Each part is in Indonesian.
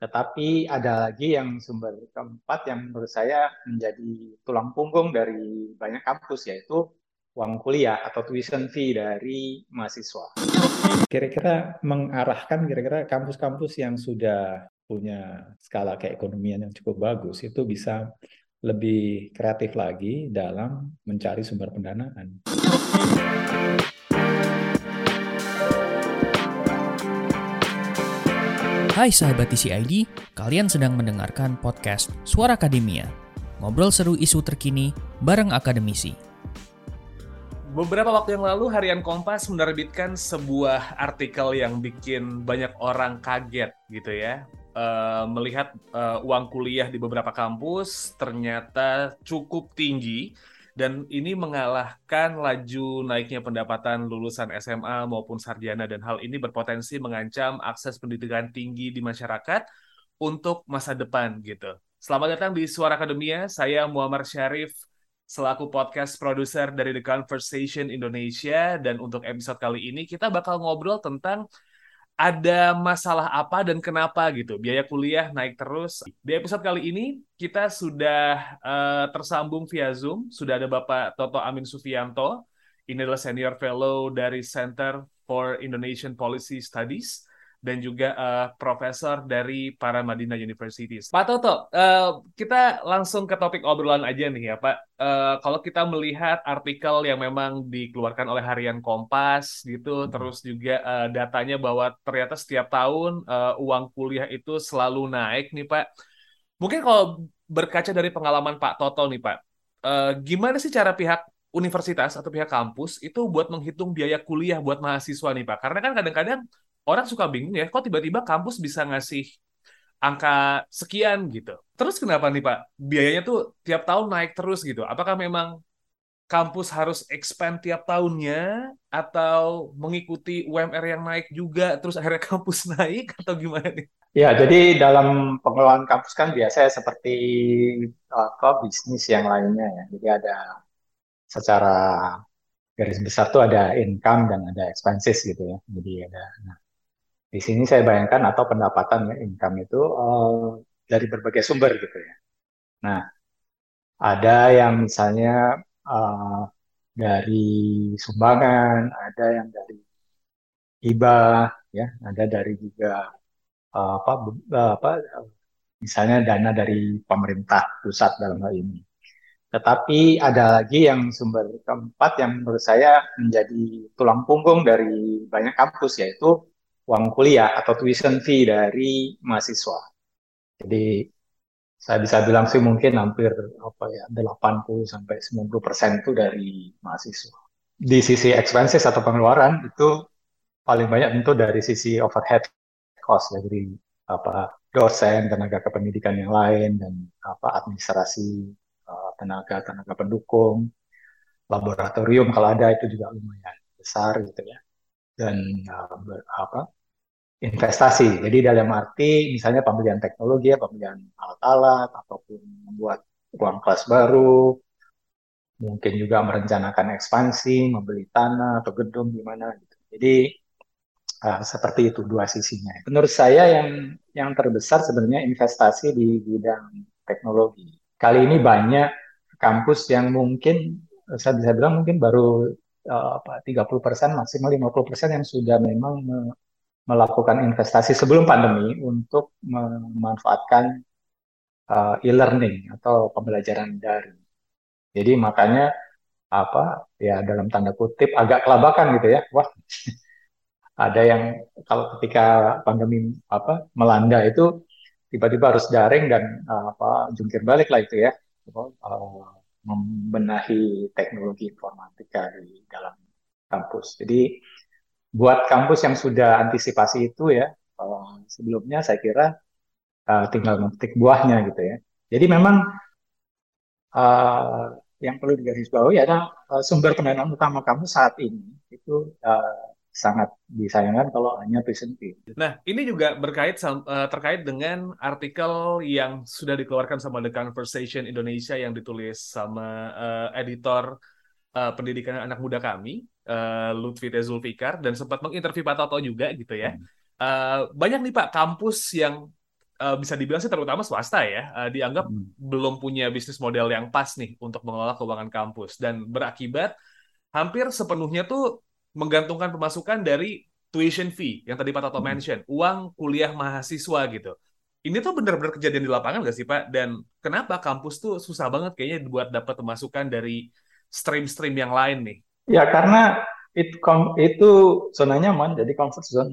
Tetapi ada lagi yang sumber keempat yang menurut saya menjadi tulang punggung dari banyak kampus yaitu uang kuliah atau tuition fee dari mahasiswa. Kira-kira mengarahkan kira-kira kampus-kampus yang sudah punya skala keekonomian yang cukup bagus itu bisa lebih kreatif lagi dalam mencari sumber pendanaan. Hai sahabat TCID, kalian sedang mendengarkan podcast Suara Akademia. Ngobrol seru isu terkini bareng akademisi. Beberapa waktu yang lalu Harian Kompas menerbitkan sebuah artikel yang bikin banyak orang kaget gitu ya. Uh, melihat uh, uang kuliah di beberapa kampus ternyata cukup tinggi dan ini mengalahkan laju naiknya pendapatan lulusan SMA maupun sarjana. Dan hal ini berpotensi mengancam akses pendidikan tinggi di masyarakat untuk masa depan gitu. Selamat datang di Suara Akademia, saya Muhammad Syarif selaku podcast produser dari The Conversation Indonesia. Dan untuk episode kali ini kita bakal ngobrol tentang ada masalah apa dan kenapa gitu. Biaya kuliah naik terus. Di episode kali ini kita sudah uh, tersambung via Zoom. Sudah ada Bapak Toto Amin Sufianto. Ini adalah senior fellow dari Center for Indonesian Policy Studies dan juga uh, profesor dari Paramadina University. Pak Toto, uh, kita langsung ke topik obrolan aja nih ya Pak. Uh, kalau kita melihat artikel yang memang dikeluarkan oleh Harian Kompas gitu, hmm. terus juga uh, datanya bahwa ternyata setiap tahun uh, uang kuliah itu selalu naik nih Pak. Mungkin kalau berkaca dari pengalaman Pak Toto nih Pak, uh, gimana sih cara pihak universitas atau pihak kampus itu buat menghitung biaya kuliah buat mahasiswa nih Pak? Karena kan kadang-kadang orang suka bingung ya, kok tiba-tiba kampus bisa ngasih angka sekian gitu. Terus kenapa nih Pak, biayanya tuh tiap tahun naik terus gitu? Apakah memang kampus harus expand tiap tahunnya atau mengikuti UMR yang naik juga terus akhirnya kampus naik atau gimana nih? Ya, jadi dalam pengelolaan kampus kan biasanya seperti apa bisnis yang lainnya ya. Jadi ada secara garis besar tuh ada income dan ada expenses gitu ya. Jadi ada nah, di sini saya bayangkan atau pendapatan ya income itu uh, dari berbagai sumber gitu ya. Nah, ada yang misalnya uh, dari sumbangan, ada yang dari hibah, ya, ada dari juga uh, apa apa misalnya dana dari pemerintah pusat dalam hal ini. Tetapi ada lagi yang sumber keempat yang menurut saya menjadi tulang punggung dari banyak kampus yaitu uang kuliah atau tuition fee dari mahasiswa. Jadi saya bisa bilang sih mungkin hampir apa ya 80 sampai 90 persen itu dari mahasiswa. Di sisi expenses atau pengeluaran itu paling banyak tentu dari sisi overhead cost dari apa dosen, tenaga kependidikan yang lain dan apa administrasi eh, tenaga tenaga pendukung, laboratorium kalau ada itu juga lumayan besar gitu ya dan uh, apa investasi. Jadi dalam arti misalnya pembelian teknologi ya, pembelian alat-alat ataupun membuat ruang kelas baru, mungkin juga merencanakan ekspansi, membeli tanah atau gedung di mana gitu. Jadi uh, seperti itu dua sisinya. Menurut saya yang yang terbesar sebenarnya investasi di bidang teknologi. Kali ini banyak kampus yang mungkin saya bisa bilang mungkin baru uh, apa 30% maksimal 50% yang sudah memang melakukan investasi sebelum pandemi untuk memanfaatkan uh, e-learning atau pembelajaran daring. Jadi makanya apa ya dalam tanda kutip agak kelabakan gitu ya. Wah, ada yang kalau ketika pandemi apa melanda itu tiba-tiba harus daring dan uh, apa jungkir balik lah itu ya. Uh, membenahi teknologi informatika di dalam kampus. Jadi buat kampus yang sudah antisipasi itu ya uh, sebelumnya saya kira uh, tinggal memetik buahnya gitu ya. Jadi memang uh, yang perlu digarisbawahi adalah uh, sumber pendanaan utama kamu saat ini itu uh, sangat disayangkan kalau hanya fee. Nah, ini juga berkait terkait dengan artikel yang sudah dikeluarkan sama The Conversation Indonesia yang ditulis sama uh, editor uh, pendidikan anak muda kami uh, Lutfi Zulfikar dan sempat menginterview Pak Toto juga gitu ya. Hmm. Uh, banyak nih Pak kampus yang uh, bisa dibilang sih terutama swasta ya uh, dianggap hmm. belum punya bisnis model yang pas nih untuk mengelola keuangan kampus dan berakibat hampir sepenuhnya tuh menggantungkan pemasukan dari tuition fee yang tadi Pak Toto hmm. mention, uang kuliah mahasiswa gitu. Ini tuh benar-benar kejadian di lapangan gak sih Pak? Dan kenapa kampus tuh susah banget kayaknya buat dapat pemasukan dari stream-stream yang lain nih? Ya karena itu itu zona nyaman, jadi comfort zone.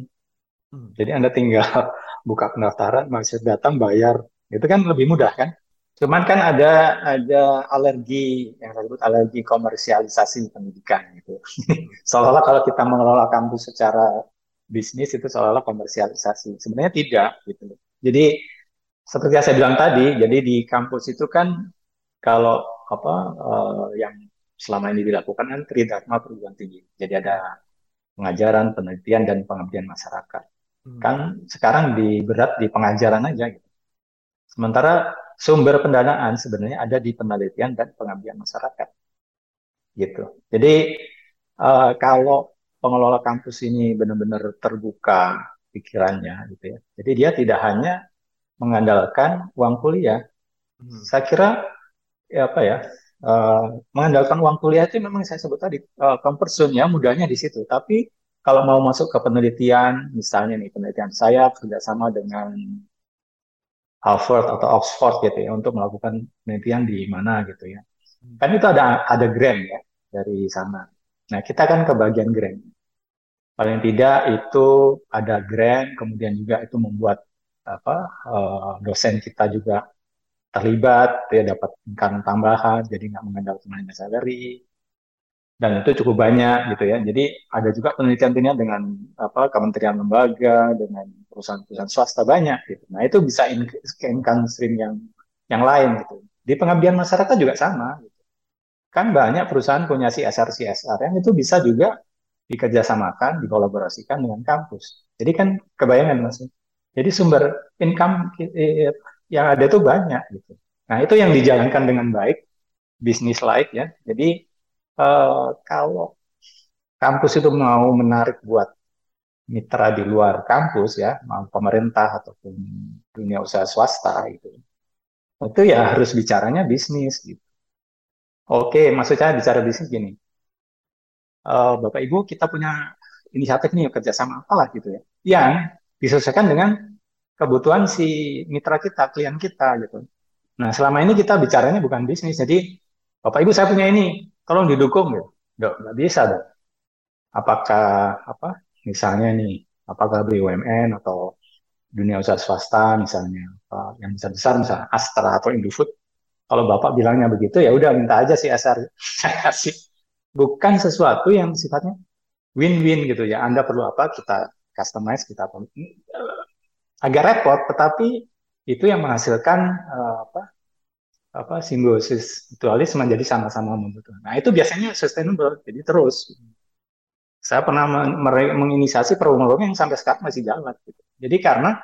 Hmm. Jadi Anda tinggal buka pendaftaran, masih datang bayar, itu kan lebih mudah kan? Cuman kan ada ada alergi yang saya sebut alergi komersialisasi pendidikan gitu. seolah-olah kalau kita mengelola kampus secara bisnis itu seolah-olah komersialisasi. Sebenarnya tidak gitu. Jadi seperti yang saya bilang tadi, jadi di kampus itu kan kalau apa uh, yang selama ini dilakukan kan tridharma perguruan tinggi. Jadi ada pengajaran, penelitian dan pengabdian masyarakat. Hmm. Kan sekarang di berat di pengajaran aja gitu. Sementara sumber pendanaan sebenarnya ada di penelitian dan pengabdian masyarakat. Gitu. Jadi uh, kalau pengelola kampus ini benar-benar terbuka pikirannya gitu ya. Jadi dia tidak hanya mengandalkan uang kuliah. Hmm. Saya kira ya apa ya? Uh, mengandalkan uang kuliah itu memang saya sebut tadi uh, comfort zone-nya mudahnya di situ. Tapi kalau mau masuk ke penelitian, misalnya nih penelitian saya kerjasama dengan Harvard atau Oxford gitu ya untuk melakukan penelitian di mana gitu ya. Hmm. Kan itu ada ada grant ya dari sana. Nah kita kan ke bagian grant. Paling tidak itu ada grant, kemudian juga itu membuat apa uh, dosen kita juga terlibat, ya dapat income tambahan, jadi nggak mengandalkan hanya salary, dan itu cukup banyak gitu ya. Jadi ada juga penelitian-penelitian dengan apa kementerian lembaga, dengan perusahaan-perusahaan swasta banyak gitu. Nah itu bisa income stream yang yang lain gitu. Di pengabdian masyarakat juga sama. Gitu. Kan banyak perusahaan punya CSR CSR yang itu bisa juga dikerjasamakan, dikolaborasikan dengan kampus. Jadi kan kebayangan mas. Jadi sumber income yang ada itu banyak gitu. Nah itu yang dijalankan dengan baik, bisnis like ya. Jadi uh, kalau kampus itu mau menarik buat mitra di luar kampus ya, mau pemerintah ataupun dunia usaha swasta itu, itu ya harus bicaranya bisnis gitu. Oke, maksudnya bicara bisnis gini, uh, Bapak Ibu kita punya inisiatif nih kerjasama apalah gitu ya, yang disesuaikan dengan kebutuhan si mitra kita, klien kita gitu. Nah selama ini kita bicaranya bukan bisnis, jadi Bapak Ibu saya punya ini, tolong didukung ya. Dok, nggak bisa dong. Apakah apa misalnya nih, apakah BUMN atau dunia usaha swasta misalnya apa, yang besar besar misalnya Astra atau Indofood kalau bapak bilangnya begitu ya udah minta aja sih asar saya kasih bukan sesuatu yang sifatnya win-win gitu ya Anda perlu apa kita customize kita agak repot tetapi itu yang menghasilkan uh, apa apa simbiosis mutualisme menjadi sama-sama membutuhkan. Nah itu biasanya sustainable, jadi terus. Saya pernah menginisiasi program yang sampai sekarang masih jalan. Gitu. Jadi karena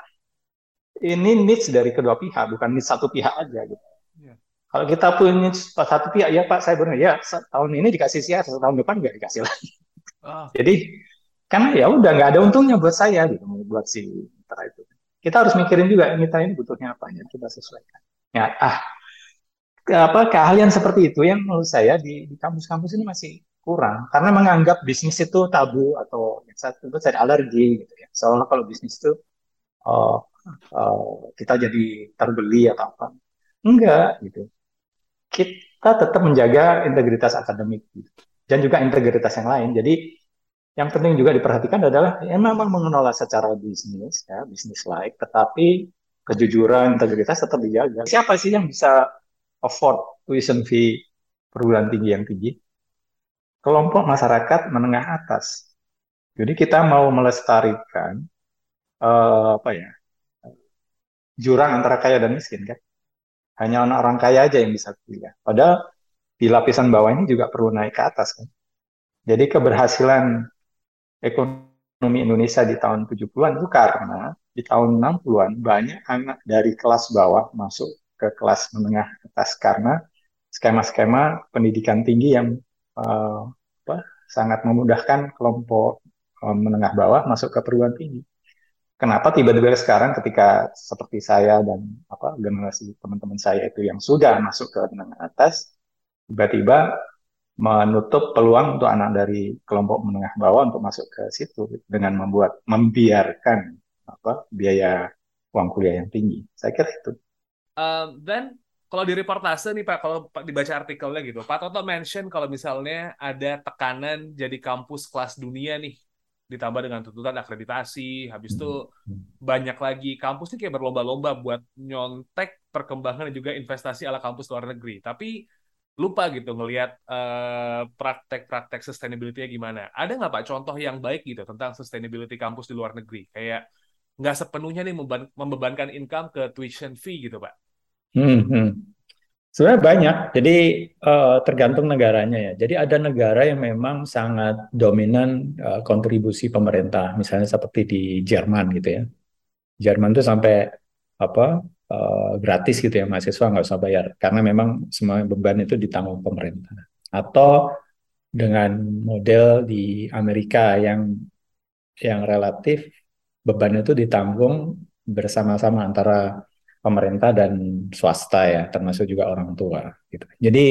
ini needs dari kedua pihak, bukan needs satu pihak aja. Gitu. Yeah. Kalau kita punya satu pihak, ya Pak, saya benar ya tahun ini dikasih siar, tahun depan nggak dikasih lagi. Oh. Jadi karena ya udah nggak ada untungnya buat saya gitu, buat si mitra itu. Kita harus mikirin juga mitra ini butuhnya apa ya, kita sesuaikan. Ya, ah apa keahlian seperti itu yang menurut saya di, kampus-kampus ini masih kurang. Karena menganggap bisnis itu tabu atau yang satu itu saya alergi gitu ya. Soalnya kalau bisnis itu uh, uh, kita jadi terbeli atau apa. Enggak gitu. Kita tetap menjaga integritas akademik gitu. dan juga integritas yang lain. Jadi yang penting juga diperhatikan adalah ya memang mengelola secara bisnis ya bisnis like tetapi kejujuran integritas tetap dijaga siapa sih yang bisa afford tuition fee perguruan tinggi yang tinggi, kelompok masyarakat menengah atas. Jadi kita mau melestarikan uh, apa ya jurang antara kaya dan miskin kan. Hanya orang-orang kaya aja yang bisa kuliah. Padahal di lapisan bawah ini juga perlu naik ke atas kan. Jadi keberhasilan ekonomi Indonesia di tahun 70-an itu karena di tahun 60-an banyak anak dari kelas bawah masuk ke kelas menengah atas karena skema-skema pendidikan tinggi yang uh, apa, sangat memudahkan kelompok uh, menengah bawah masuk ke perguruan tinggi. kenapa tiba-tiba sekarang ketika seperti saya dan apa generasi teman-teman saya itu yang sudah masuk ke menengah atas tiba-tiba menutup peluang untuk anak dari kelompok menengah bawah untuk masuk ke situ dengan membuat membiarkan apa biaya uang kuliah yang tinggi. Saya kira itu. Um, kalau di reportase nih Pak, kalau dibaca artikelnya gitu, Pak Toto mention kalau misalnya ada tekanan jadi kampus kelas dunia nih, ditambah dengan tuntutan akreditasi, habis itu banyak lagi kampus ini kayak berlomba-lomba buat nyontek perkembangan dan juga investasi ala kampus luar negeri. Tapi lupa gitu ngelihat uh, praktek-praktek sustainability-nya gimana. Ada nggak Pak contoh yang baik gitu tentang sustainability kampus di luar negeri? Kayak nggak sepenuhnya nih membebankan income ke tuition fee gitu Pak? Hmm, hmm. Sebenarnya banyak, jadi uh, tergantung negaranya ya. Jadi ada negara yang memang sangat dominan uh, kontribusi pemerintah, misalnya seperti di Jerman gitu ya. Jerman tuh sampai apa uh, gratis gitu ya mahasiswa nggak usah bayar. Karena memang semua beban itu ditanggung pemerintah. Atau dengan model di Amerika yang yang relatif beban itu ditanggung bersama-sama antara pemerintah dan swasta ya termasuk juga orang tua gitu. Jadi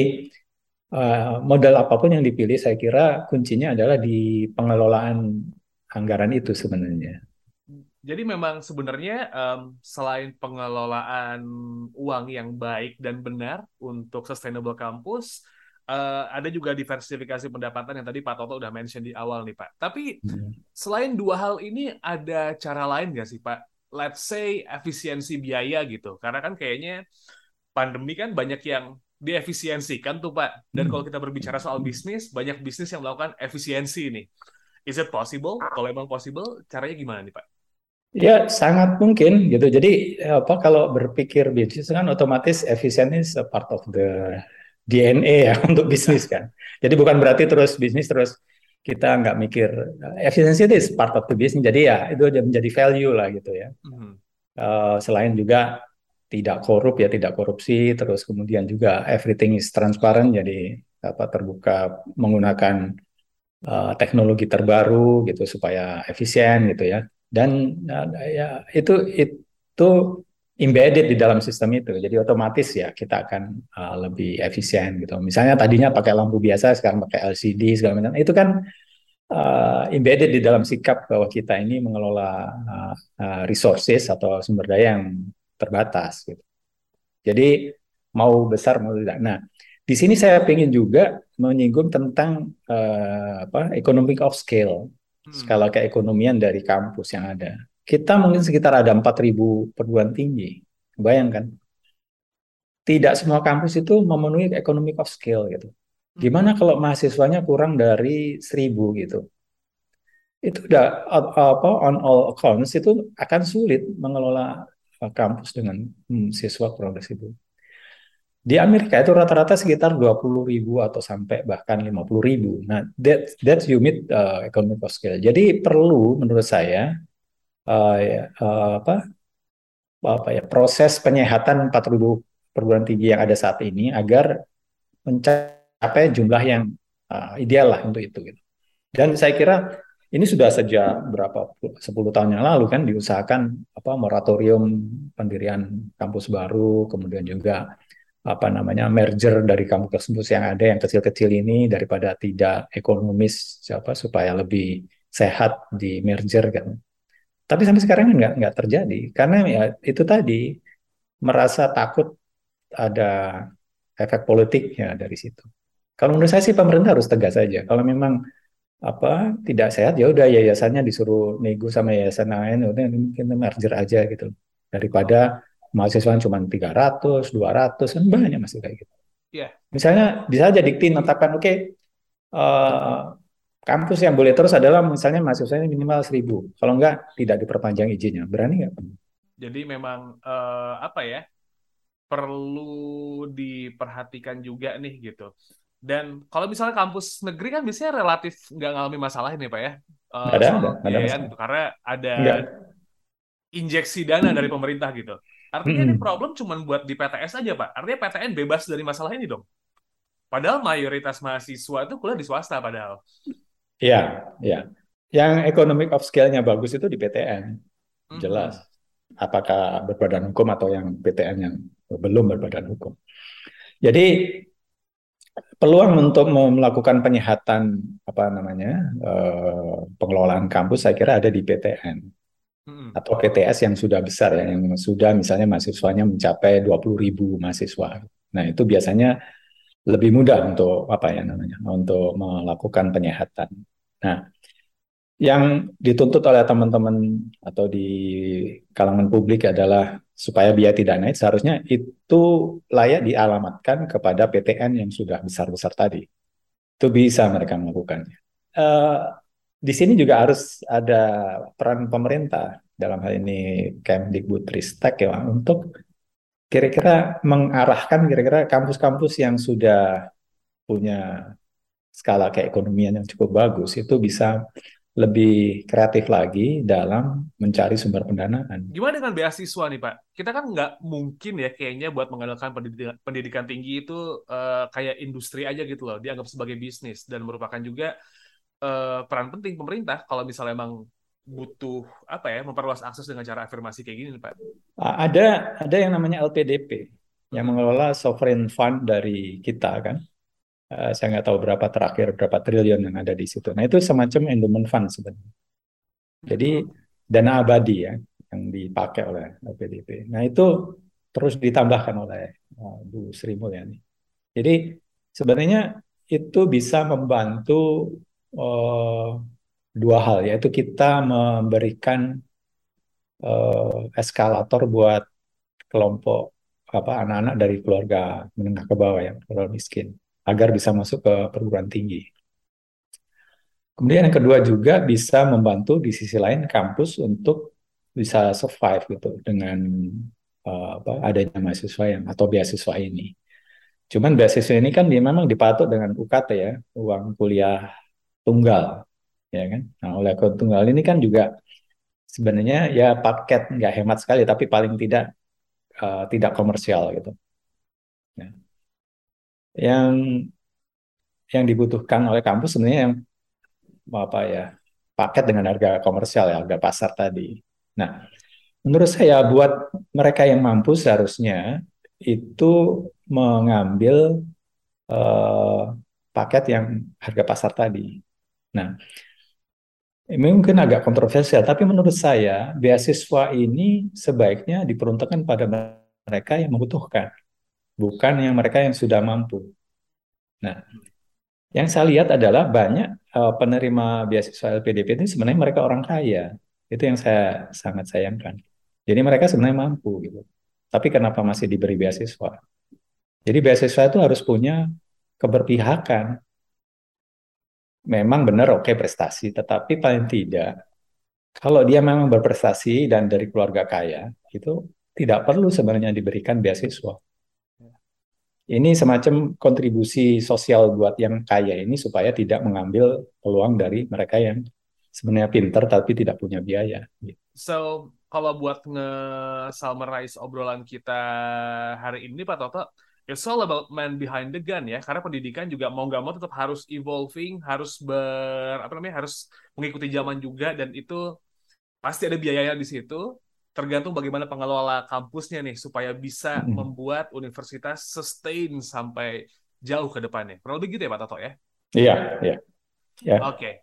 uh, model apa pun yang dipilih saya kira kuncinya adalah di pengelolaan anggaran itu sebenarnya jadi memang sebenarnya um, selain pengelolaan uang yang baik dan benar untuk sustainable campus, uh, ada juga diversifikasi pendapatan yang tadi Pak Toto udah mention di awal nih Pak. Tapi hmm. selain dua hal ini ada cara lain nggak sih Pak? Let's say efisiensi biaya gitu. Karena kan kayaknya pandemi kan banyak yang diefisiensikan tuh Pak. Dan kalau kita berbicara soal bisnis, banyak bisnis yang melakukan efisiensi nih. Is it possible? Kalau emang possible, caranya gimana nih Pak? Ya, sangat mungkin gitu. Jadi apa kalau berpikir bisnis kan otomatis efisien is part of the DNA ya untuk bisnis kan. Jadi bukan berarti terus bisnis terus kita nggak mikir efisiensi itu part of the business. Jadi ya itu menjadi value lah gitu ya. Mm-hmm. Uh, selain juga tidak korup ya tidak korupsi, terus kemudian juga everything is transparent jadi apa terbuka menggunakan uh, teknologi terbaru gitu supaya efisien gitu ya dan uh, ya itu itu embedded di dalam sistem itu. Jadi otomatis ya kita akan uh, lebih efisien gitu. Misalnya tadinya pakai lampu biasa sekarang pakai LCD segala macam. Itu kan uh, embedded di dalam sikap bahwa kita ini mengelola uh, uh, resources atau sumber daya yang terbatas gitu. Jadi mau besar mau tidak. Nah di sini saya ingin juga menyinggung tentang uh, apa economic of scale. Skala keekonomian dari kampus yang ada. Kita mungkin sekitar ada 4.000 perguruan tinggi. Bayangkan. Tidak semua kampus itu memenuhi economic of scale gitu. Hmm. Gimana kalau mahasiswanya kurang dari 1000 gitu. Itu udah apa on all accounts itu akan sulit mengelola kampus dengan hmm, siswa kurang dari 1000. Di Amerika itu rata-rata sekitar 20 ribu atau sampai bahkan 50 ribu. Nah, that that's you uh, economic of scale. Jadi perlu menurut saya uh, ya, uh, apa apa ya proses penyehatan 4000 perguruan tinggi yang ada saat ini agar mencapai jumlah yang uh, ideal lah untuk itu. Gitu. Dan saya kira ini sudah sejak berapa 10 tahun yang lalu kan diusahakan apa moratorium pendirian kampus baru, kemudian juga apa namanya merger dari kampus-kampus yang ada yang kecil-kecil ini daripada tidak ekonomis siapa supaya lebih sehat di merger kan. Tapi sampai sekarang kan nggak nggak terjadi karena ya itu tadi merasa takut ada efek politik ya dari situ. Kalau menurut saya sih pemerintah harus tegas saja. Kalau memang apa tidak sehat ya udah yayasannya disuruh nego sama yayasan lain udah mungkin merger aja gitu daripada mahasiswa cuma 300, 200 kan banyak masih kayak gitu. Yeah. Misalnya bisa aja dikti menetapkan oke okay, uh, eh, kampus yang boleh terus adalah misalnya mahasiswanya minimal 1000. Kalau enggak tidak diperpanjang izinnya. Berani nggak? Jadi memang uh, apa ya? perlu diperhatikan juga nih gitu. Dan kalau misalnya kampus negeri kan biasanya relatif nggak ngalami masalah ini pak ya. Uh, ada, ada, ada gitu. karena ada Enggak. injeksi dana dari pemerintah gitu. Artinya hmm. ini problem cuma buat di PTS aja, Pak. Artinya PTN bebas dari masalah ini dong. Padahal mayoritas mahasiswa itu kuliah di swasta padahal. Iya, iya. Yang economic of scale-nya bagus itu di PTN. jelas. Apakah berbadan hukum atau yang PTN yang belum berbadan hukum. Jadi peluang untuk melakukan penyehatan apa namanya eh, pengelolaan kampus saya kira ada di PTN atau PTS yang sudah besar ya yang sudah misalnya mahasiswanya mencapai 20 ribu mahasiswa. Nah itu biasanya lebih mudah untuk apa ya namanya untuk melakukan penyehatan. Nah yang dituntut oleh teman-teman atau di kalangan publik adalah supaya biaya tidak naik, seharusnya itu layak dialamatkan kepada PTN yang sudah besar-besar tadi. Itu bisa mereka melakukannya. Uh, di sini juga harus ada peran pemerintah dalam hal ini Kemdikbudristek ya untuk kira-kira mengarahkan kira-kira kampus-kampus yang sudah punya skala keekonomian yang cukup bagus itu bisa lebih kreatif lagi dalam mencari sumber pendanaan. Gimana dengan beasiswa nih Pak? Kita kan nggak mungkin ya kayaknya buat mengandalkan pendidikan, pendidikan tinggi itu uh, kayak industri aja gitu loh, dianggap sebagai bisnis dan merupakan juga uh, peran penting pemerintah kalau misalnya emang butuh apa ya memperluas akses dengan cara afirmasi kayak gini Pak. Ada ada yang namanya LPDP yang mengelola sovereign fund dari kita kan Uh, saya nggak tahu berapa terakhir berapa triliun yang ada di situ. Nah itu semacam endowment fund sebenarnya. Jadi dana abadi ya yang dipakai oleh LPDP. Nah itu terus ditambahkan oleh uh, Bu Sri Mulyani. Jadi sebenarnya itu bisa membantu uh, dua hal yaitu kita memberikan uh, eskalator buat kelompok apa anak-anak dari keluarga menengah ke bawah yang keluarga miskin agar bisa masuk ke perguruan tinggi. Kemudian yang kedua juga bisa membantu di sisi lain kampus untuk bisa survive gitu dengan uh, apa, adanya mahasiswa yang atau beasiswa ini. Cuman beasiswa ini kan dia memang dipatok dengan UKT ya, uang kuliah tunggal, ya kan. Nah oleh tunggal ini kan juga sebenarnya ya paket nggak hemat sekali, tapi paling tidak uh, tidak komersial gitu. Ya yang yang dibutuhkan oleh kampus sebenarnya yang apa ya paket dengan harga komersial ya harga pasar tadi. Nah, menurut saya buat mereka yang mampu seharusnya itu mengambil uh, paket yang harga pasar tadi. Nah, ini mungkin agak kontroversial, tapi menurut saya beasiswa ini sebaiknya diperuntukkan pada mereka yang membutuhkan bukan yang mereka yang sudah mampu. Nah, yang saya lihat adalah banyak uh, penerima beasiswa LPDP ini sebenarnya mereka orang kaya. Itu yang saya sangat sayangkan. Jadi mereka sebenarnya mampu gitu. Tapi kenapa masih diberi beasiswa? Jadi beasiswa itu harus punya keberpihakan. Memang benar oke okay, prestasi, tetapi paling tidak kalau dia memang berprestasi dan dari keluarga kaya, itu tidak perlu sebenarnya diberikan beasiswa ini semacam kontribusi sosial buat yang kaya ini supaya tidak mengambil peluang dari mereka yang sebenarnya pinter tapi tidak punya biaya. So kalau buat nge-summarize obrolan kita hari ini Pak Toto, it's all about man behind the gun ya, karena pendidikan juga mau nggak mau tetap harus evolving, harus ber apa namanya harus mengikuti zaman juga dan itu pasti ada biayanya di situ tergantung bagaimana pengelola kampusnya nih supaya bisa hmm. membuat universitas sustain sampai jauh ke depannya. Kurang lebih gitu ya Pak Toto ya? Iya, iya. Ya. Oke. Okay.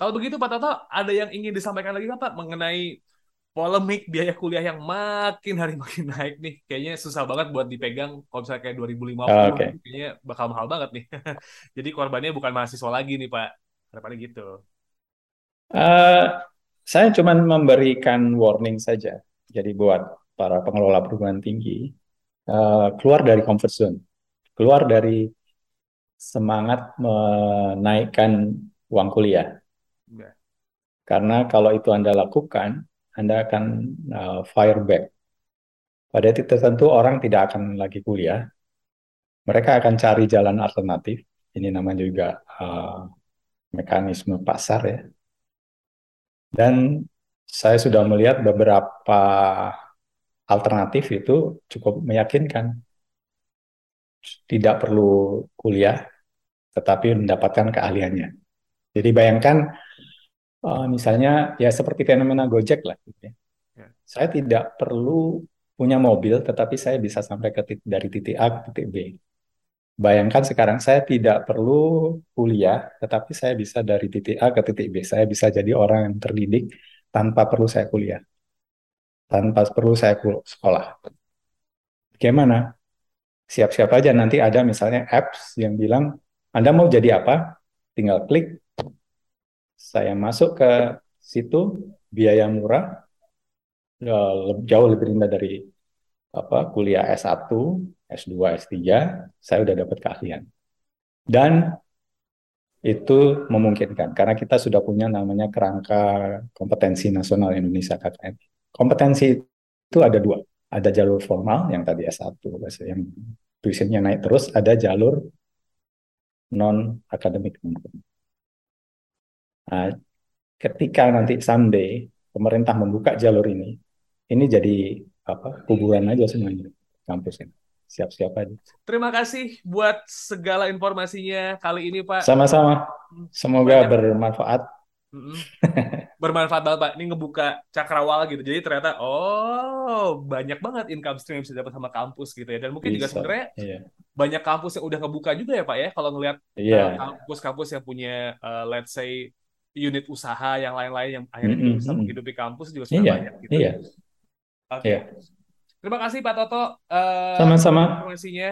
Kalau begitu Pak Toto, ada yang ingin disampaikan lagi Pak mengenai polemik biaya kuliah yang makin hari makin naik nih. Kayaknya susah banget buat dipegang kalau misalnya kayak 2050 oh, okay. kayaknya bakal mahal banget nih. Jadi korbannya bukan mahasiswa lagi nih Pak. Harapannya gitu. Uh, saya cuma memberikan warning saja. Jadi buat para pengelola perguruan tinggi, uh, keluar dari comfort zone, keluar dari semangat menaikkan uang kuliah. Yeah. Karena kalau itu Anda lakukan, Anda akan uh, fire back. Pada titik tertentu orang tidak akan lagi kuliah. Mereka akan cari jalan alternatif. Ini namanya juga uh, mekanisme pasar ya dan saya sudah melihat beberapa alternatif itu cukup meyakinkan. Tidak perlu kuliah, tetapi mendapatkan keahliannya. Jadi bayangkan, uh, misalnya ya seperti fenomena Gojek lah. Gitu ya. Ya. Saya tidak perlu punya mobil, tetapi saya bisa sampai ke titik, dari titik A ke titik B. Bayangkan sekarang saya tidak perlu kuliah, tetapi saya bisa dari titik A ke titik B. Saya bisa jadi orang yang terdidik tanpa perlu saya kuliah, tanpa perlu saya sekolah. Bagaimana? Siap-siap aja nanti ada misalnya apps yang bilang, Anda mau jadi apa? Tinggal klik, saya masuk ke situ, biaya murah, jauh lebih rendah dari apa kuliah S1, S2, S3, saya udah dapat keahlian. Dan itu memungkinkan karena kita sudah punya namanya kerangka kompetensi nasional Indonesia KKN. Kompetensi itu ada dua, ada jalur formal yang tadi S1 yang tulisannya naik terus, ada jalur non akademik. Nah, ketika nanti someday pemerintah membuka jalur ini, ini jadi apa kuburan aja semuanya kampus ini siap-siap aja. Terima kasih buat segala informasinya kali ini Pak. Sama-sama. Semoga Banyak. bermanfaat. bermanfaat banget Pak. Ini ngebuka cakrawala gitu. Jadi ternyata oh banyak banget income stream yang bisa dapat sama kampus gitu ya. Dan mungkin bisa. juga sebenarnya iya. banyak kampus yang udah ngebuka juga ya Pak ya. Kalau ngelihat iya. uh, kampus-kampus yang punya uh, let's say unit usaha yang lain-lain yang akhirnya mm -hmm. bisa menghidupi kampus juga sudah iya. banyak gitu. Iya. Oke. Okay. Iya. Terima kasih Pak Toto. Uh, Sama-sama. Informasinya.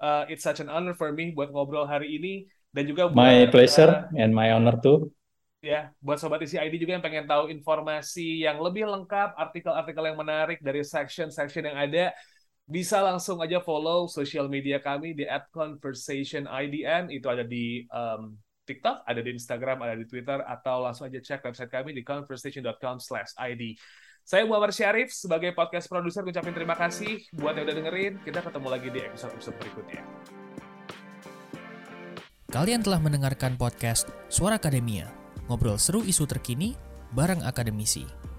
Uh, it's such an honor for me buat ngobrol hari ini dan juga buat, my pleasure uh, and my honor too. Ya, buat sobat isi ID juga yang pengen tahu informasi yang lebih lengkap, artikel-artikel yang menarik dari section-section yang ada, bisa langsung aja follow social media kami di @conversationidn itu ada di um, TikTok, ada di Instagram, ada di Twitter, atau langsung aja cek website kami di conversation.com/id. Saya Muhammad Syarif sebagai podcast produser ucapin terima kasih buat yang udah dengerin. Kita ketemu lagi di episode-episode berikutnya. Kalian telah mendengarkan podcast Suara Akademia, ngobrol seru isu terkini bareng akademisi.